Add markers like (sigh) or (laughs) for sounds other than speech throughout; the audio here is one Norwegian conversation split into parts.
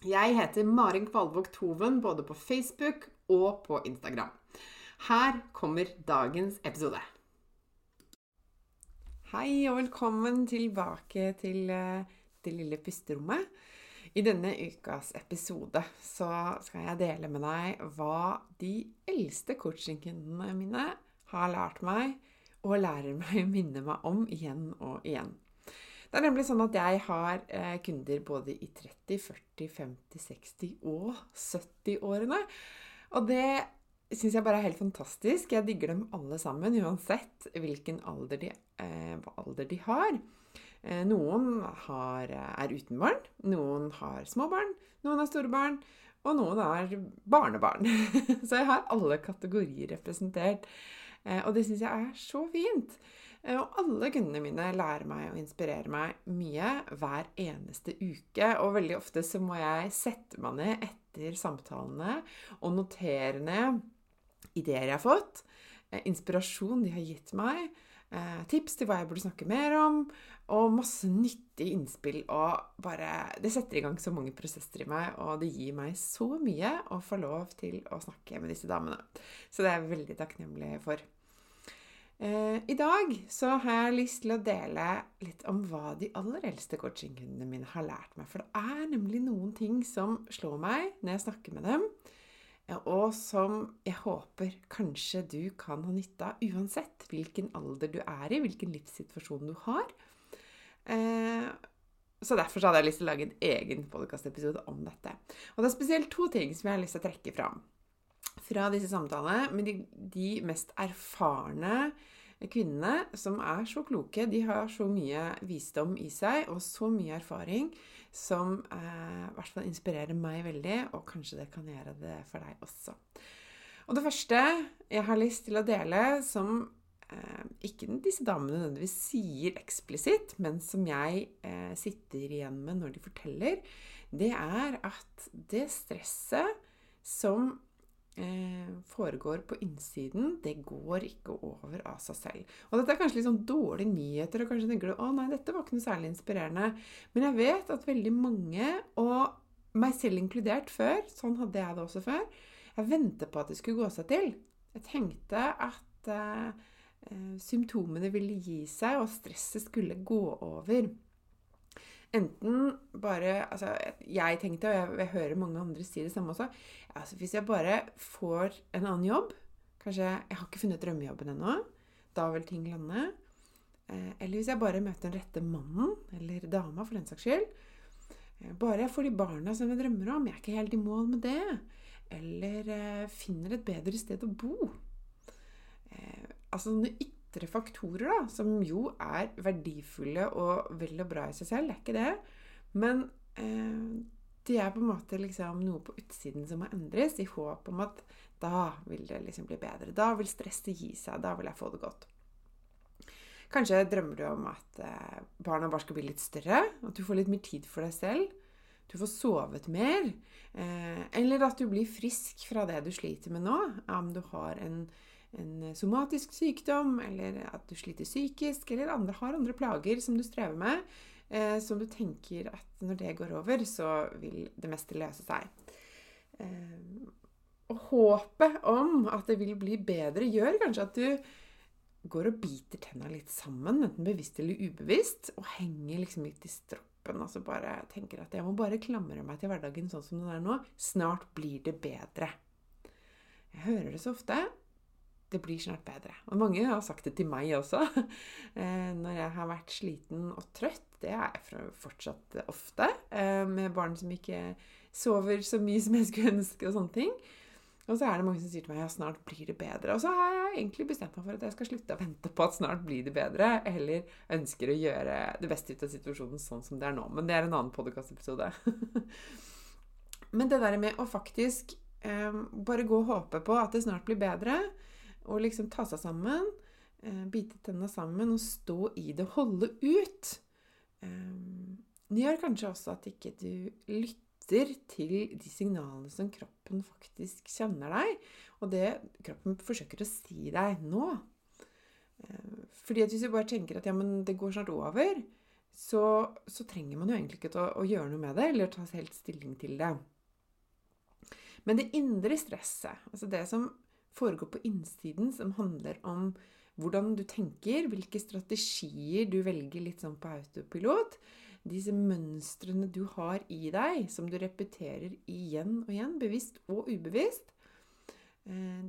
Jeg heter Marin Kvalvåg Toven både på Facebook og på Instagram. Her kommer dagens episode. Hei og velkommen tilbake til eh, det lille pusterommet. I denne ukas episode så skal jeg dele med deg hva de eldste coachingkundene mine har lært meg og lærer meg å minne meg om igjen og igjen. Det er nemlig sånn at jeg har eh, kunder både i 30-, 40-, 50-, 60- og 70-årene. Og det syns jeg bare er helt fantastisk. Jeg digger dem alle sammen, uansett hvilken alder de, eh, alder de har. Eh, noen har, er uten barn, noen har små barn, noen har store barn, og noen er barnebarn. (laughs) så jeg har alle kategorier representert. Eh, og det syns jeg er så fint. Eh, og alle kundene mine lærer meg og inspirerer meg mye hver eneste uke. Og veldig ofte så må jeg sette meg ned etter samtalene og notere ned ideer jeg har fått, eh, inspirasjon de har gitt meg, eh, tips til hva jeg burde snakke mer om, og masse nyttige innspill. Og bare Det setter i gang så mange prosesser i meg, og det gir meg så mye å få lov til å snakke med disse damene. Så det er jeg veldig takknemlig for. Eh, I dag så har jeg lyst til å dele litt om hva de aller eldste coachingkundene mine har lært meg. For det er nemlig noen ting som slår meg når jeg snakker med dem, og som jeg håper kanskje du kan ha nytte av uansett hvilken alder du er i, hvilken livssituasjon du har. Eh, så derfor så hadde jeg lyst til å lage en egen podkastepisode om dette. Og det er spesielt to ting som jeg har lyst til å trekke fram fra disse samtalene med de, de mest erfarne kvinnene som er så kloke. De har så mye visdom i seg og så mye erfaring som eh, i hvert fall inspirerer meg veldig, og kanskje det kan gjøre det for deg også. Og det første jeg har lyst til å dele, som eh, ikke disse damene nødvendigvis sier eksplisitt, men som jeg eh, sitter igjen med når de forteller, det er at det stresset som foregår på innsiden, det går ikke over av seg selv. Og dette er kanskje litt sånn dårlige nyheter, og kanskje tenker du å nei, dette var ikke noe særlig inspirerende. Men jeg vet at veldig mange, og meg selv inkludert før, sånn hadde jeg det også før, jeg ventet på at det skulle gå seg til. Jeg tenkte at eh, eh symptomene ville gi seg, og stresset skulle gå over. Enten bare Altså, jeg tenkte, og jeg, jeg hører mange andre si det samme også altså Hvis jeg bare får en annen jobb Kanskje jeg har ikke funnet drømmejobben ennå. Da vil ting lande. Eh, eller hvis jeg bare møter den rette mannen, eller dama for den saks skyld. Eh, bare jeg får de barna som jeg drømmer om. Jeg er ikke helt i mål med det. Eller eh, finner et bedre sted å bo. Altså sånne ytre faktorer, da, som jo er verdifulle og vel og bra i seg selv, det er ikke det. Men eh, det er på en måte liksom noe på utsiden som må endres, i håp om at da vil det liksom bli bedre. Da vil stresset gi seg. Da vil jeg få det godt. Kanskje drømmer du om at eh, barna bare skal bli litt større. At du får litt mer tid for deg selv. Du får sovet mer. Eh, eller at du blir frisk fra det du sliter med nå. Om du har en en somatisk sykdom, eller at du sliter psykisk, eller andre, har andre plager som du strever med. eh, som du tenker at når det går over, så vil det meste løse seg. Eh, og håpet om at det vil bli bedre, gjør kanskje at du går og biter tenna litt sammen, enten bevisst eller ubevisst, og henger liksom litt i stroppen. Altså bare tenker at jeg må bare klamre meg til hverdagen sånn som den er nå. Snart blir det bedre. Jeg hører det så ofte. Det blir snart bedre. Og mange har sagt det til meg også. (laughs) Eh, når jeg har vært sliten og trøtt. Det er jeg fortsatt ofte. Eh, med barn som ikke sover så mye som jeg skulle ønske, og sånne ting. Og så er det mange som sier til meg ja, snart blir det bedre. Og så har jeg egentlig bestemt meg for at jeg skal slutte å vente på at snart blir det bedre, eller ønsker å gjøre det beste ut av situasjonen sånn som det er nå. Men det er en annen podkastepisode. (laughs) Men det der med å faktisk eh, bare gå og håpe på at det snart blir bedre, og liksom ta seg sammen, eh, bite tenna sammen og stå i det, holde ut. Eh, det gjør kanskje også at ikke du lytter til de signalene som kroppen faktisk kjenner deg, og det kroppen forsøker å si deg nå. Eh, fordi at hvis du bare tenker at ja, men det går snart over, så, så trenger man jo egentlig ikke å, å, gjøre noe med det, eller ta helt stilling til det. Men det indre stresset, altså det som foregår på innsiden, som handler om hvordan du tenker, hvilke strategier du velger litt sånn på autopilot. Disse mønstrene du har i deg, som du repeterer igjen og igjen, bevisst og ubevisst. Eh,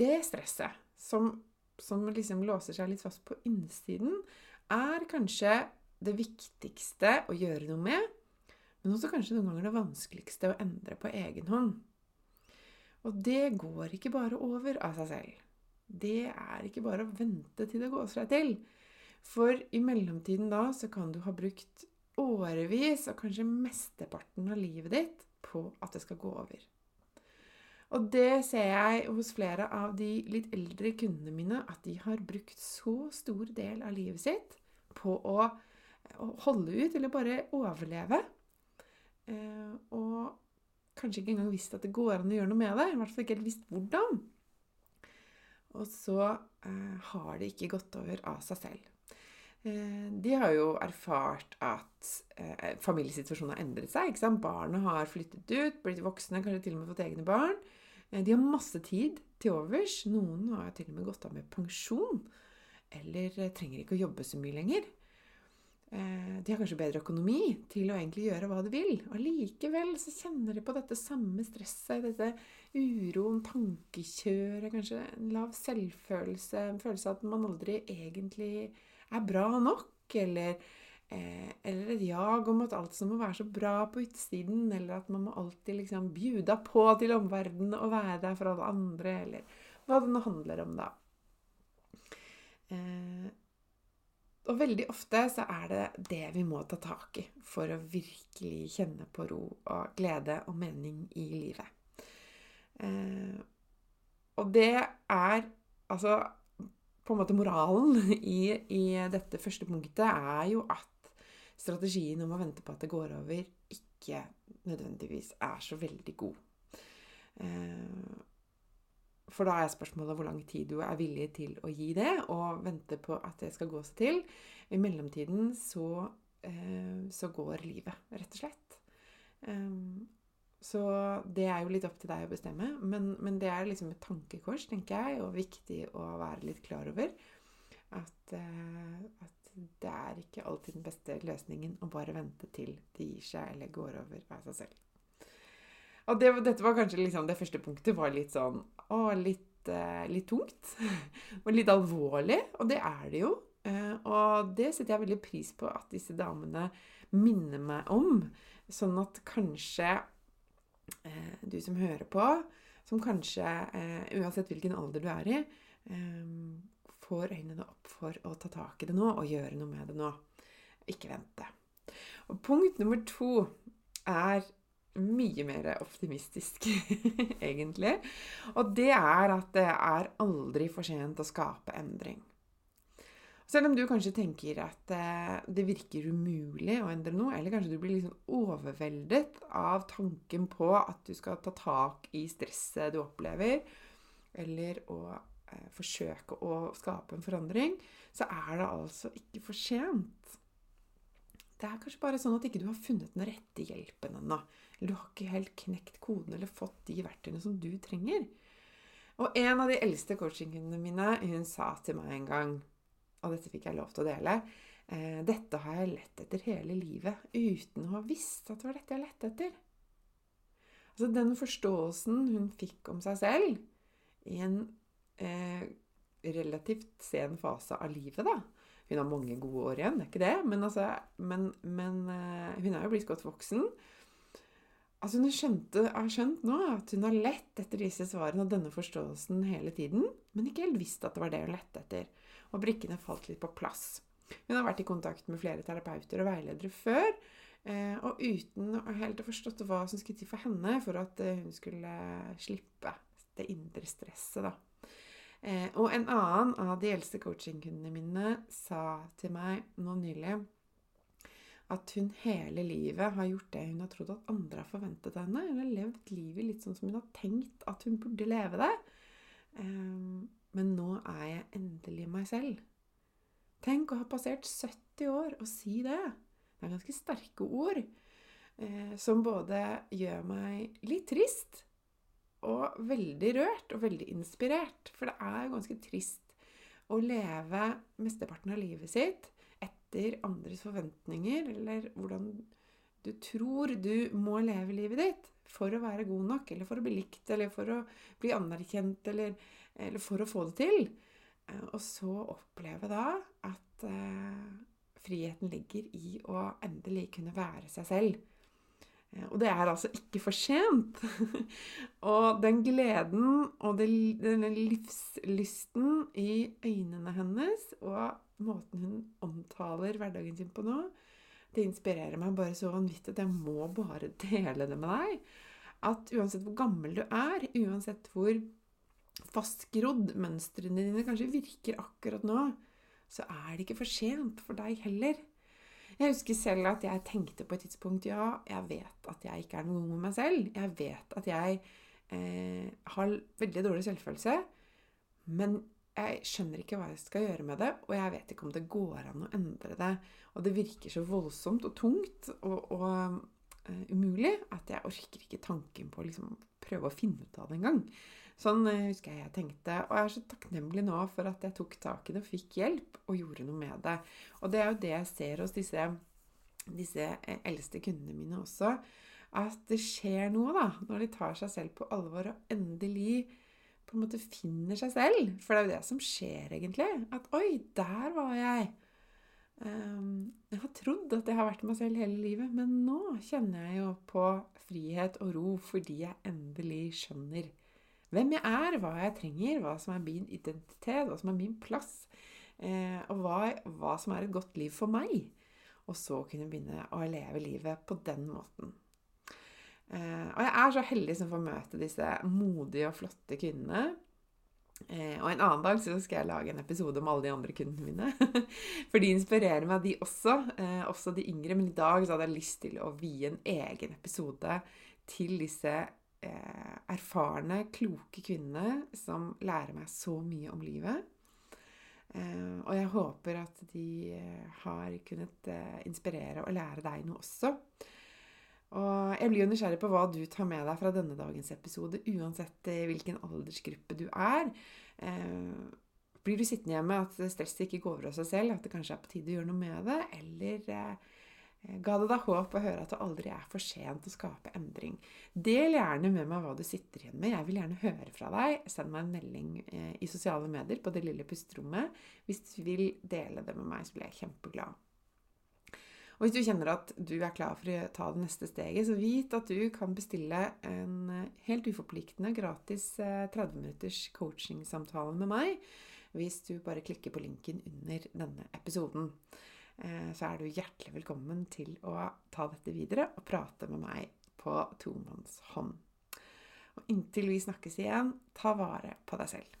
det stresset som, som liksom låser seg litt fast på innsiden, er kanskje det viktigste å gjøre noe med, men også kanskje noen ganger det vanskeligste å endre på egen hånd. Og det går ikke bare over av seg selv. Det er ikke bare å vente til det går seg til. For i mellomtiden da så kan du ha brukt årevis, og kanskje mesteparten av livet ditt, på at det skal gå over. Og det ser jeg hos flere av de litt eldre kundene mine, at de har brukt så stor del av livet sitt på å, holde ut, eller bare overleve. Eh, og kanskje ikke engang visst at det går an å gjøre noe med det. I hvert fall ikke helt visst hvordan. Og så eh, har det ikke gått over av seg selv. Eh, de har jo erfart at eh, familiesituasjonen har endret seg. ikke sant? Barna har flyttet ut, blitt voksne, kanskje til og med fått egne barn. Eh, de har masse tid til overs. Noen har til og med gått av med pensjon. Eller eh, trenger ikke å jobbe så mye lenger. Eh, de har kanskje bedre økonomi til å egentlig gjøre hva de vil. Og likevel så kjenner de på dette samme stresset, dette uroen, tankekjøret, kanskje en lav selvfølelse, en følelse av at man aldri egentlig er bra nok, eller, eh, eller et jag om at alt som må være så bra på utsiden, eller at man må alltid liksom bjuda på til omverdenen og være der for alle andre, eller hva det nå handler om, da. Eh, og veldig ofte så er det det vi må ta tak i for å virkelig kjenne på ro og glede og mening i livet. Eh, og det er altså På en måte moralen (laughs) i, i, dette første punktet er jo at strategien om å vente på at det går over, ikke nødvendigvis er så veldig god. Eh, for da er spørsmålet hvor lang tid du er villig til å gi det, og vente på at det skal gå seg til. I mellomtiden så, eh, så går livet, rett og slett. Um, så det er jo litt opp til deg å bestemme, men, men, det er liksom et tankekors, tenker jeg, og viktig å være litt klar over. At, uh, at det er ikke alltid den beste løsningen å bare vente til det gir seg eller går over av seg selv. Og det, dette var kanskje liksom, det første punktet var litt sånn Å, litt, eh, litt tungt. (laughs) og litt alvorlig. Og det er det jo. Eh, og det setter jeg veldig pris på at disse damene minner meg om. Sånn at kanskje eh, du som hører på, som kanskje, uansett hvilken alder du er i, får øynene opp for å ta tak i det nå og gjøre noe med det nå. Ikke vente. Og punkt nummer to er mye mer optimistisk, (laughs) egentlig. Og det er at det er aldri for sent å skape endring. Selv om du kanskje tenker at eh, det virker umulig å endre noe, eller kanskje du blir liksom overveldet av tanken på at du skal ta tak i stresset du opplever, eller å eh, forsøke å skape en forandring, så er det altså ikke for sent. Det er kanskje bare sånn at ikke du har funnet den rette hjelpen ennå. Eller du har ikke helt knekt koden eller fått de verktøyene som du trenger. Og en av de eldste coachingene mine, hun sa til meg en gang, og dette fikk jeg lov til å dele eh, Dette har jeg lett etter hele livet uten å ha visst at det var dette jeg lette etter. Altså den forståelsen hun fikk om seg selv i en eh, relativt sen fase av livet, da, hun har mange gode år igjen, det er ikke det, men, altså, men, men uh, hun er jo blitt godt voksen. Altså Hun skjønte, har skjønt nå at hun har lett etter disse svarene og denne forståelsen hele tiden, men ikke helt visst at det var det hun lette etter. Og brikkene falt litt på plass. Hun har vært i kontakt med flere terapeuter og veiledere før, eh, og uten å helt ha forstått hva som skulle til for henne for at eh, hun skulle slippe det indre stresset. da. Eh, og en annen av de eldste coachingkundene mine sa til meg nå nylig at hun hele livet har gjort det hun har trodd at andre har forventet av henne, eller levd livet litt sånn som hun har tenkt at hun burde leve det. Eh, men nå er jeg endelig meg selv. Tenk å ha passert 70 år og si det. Det er ganske sterke ord. Eh, som både gjør meg litt trist, og veldig rørt og veldig inspirert. For det er ganske trist å leve mesteparten av livet sitt etter andres forventninger, eller hvordan du tror du må leve livet ditt for å være god nok, eller for å bli likt, eller for å bli anerkjent, eller, eller for å få det til. Eh, og så oppleve da at eh, friheten ligger i å endelig kunne være seg selv. Eh, og det er altså ikke for sent. (laughs) og den gleden og denne livslysten i øynene hennes og måten hun omtaler hverdagen sin på nå, det inspirerer meg bare så vanvittig at jeg må bare (laughs) dele det med deg. At uansett hvor gammel du er, uansett hvor fastgrodd mønstrene dine kanskje virker akkurat nå, så er det ikke for sent for deg heller. Jeg husker selv at jeg tenkte på et tidspunkt ja, jeg vet at jeg ikke er noe med meg selv. Jeg vet at jeg eh, har veldig dårlig selvfølelse. Men jeg skjønner ikke hva jeg skal gjøre med det, og jeg vet ikke om det går an å endre det. Og det virker så voldsomt og tungt og, og uh, umulig at jeg orker ikke tanken på å liksom prøve å finne ut av det engang. Sånn uh, husker jeg jeg tenkte. Og jeg er så takknemlig nå for at jeg tok tak i det og fikk hjelp og gjorde noe med det. Og det er jo det jeg ser hos disse, disse eh, eldste kundene mine også. At det skjer noe da, når de tar seg selv på alvor og endelig på en måte finner seg selv. For det er jo det som skjer, egentlig. At 'oi, der var jeg'. Um, jeg har trodd at jeg har vært meg selv hele livet, men nå kjenner jeg jo på frihet og ro fordi jeg endelig skjønner hvem jeg er, hva jeg trenger, hva som er min identitet, hva som er min plass, eh, og hva, hva som er et godt liv for meg. Og så kunne begynne å leve livet på den måten. Eh, og jeg er så heldig som får møte disse modige og flotte kvinnene. Eh, og en annen dag så skal jeg lage en episode om alle de andre kundene mine. (laughs) For de inspirerer meg, de også. Eh, også de yngre. Men i dag så hadde jeg lyst til å vie en egen episode til disse eh, erfarne, kloke kvinnene som lærer meg så mye om livet. Eh, og jeg håper at de eh, har kunnet inspirere og lære deg noe også. Og jeg blir jo nysgjerrig på hva du tar med deg fra denne dagens episode, uansett eh, hvilken aldersgruppe du er. Eh, blir du sittende hjemme at stresset ikke går over av seg selv, at det kanskje er på tide å gjøre noe med det? Eller eh, ga det deg håp å høre at det aldri er for sent å skape endring? Del gjerne med meg hva du sitter igjen med. Jeg vil gjerne høre fra deg. Send meg en melding i sosiale medier på Det lille pusterommet. Hvis du vil dele det med meg, så blir jeg kjempeglad. Og hvis du kjenner at du er klar for å ta det neste steget, så vit at du kan bestille en eh, helt uforpliktende gratis 30 eh, minutters coachingsamtale med meg hvis du bare klikker på linken under denne episoden. Eh, så er du hjertelig velkommen til å ta dette videre og prate med meg på tomannshånd. Og inntil vi snakkes igjen, ta vare på deg selv.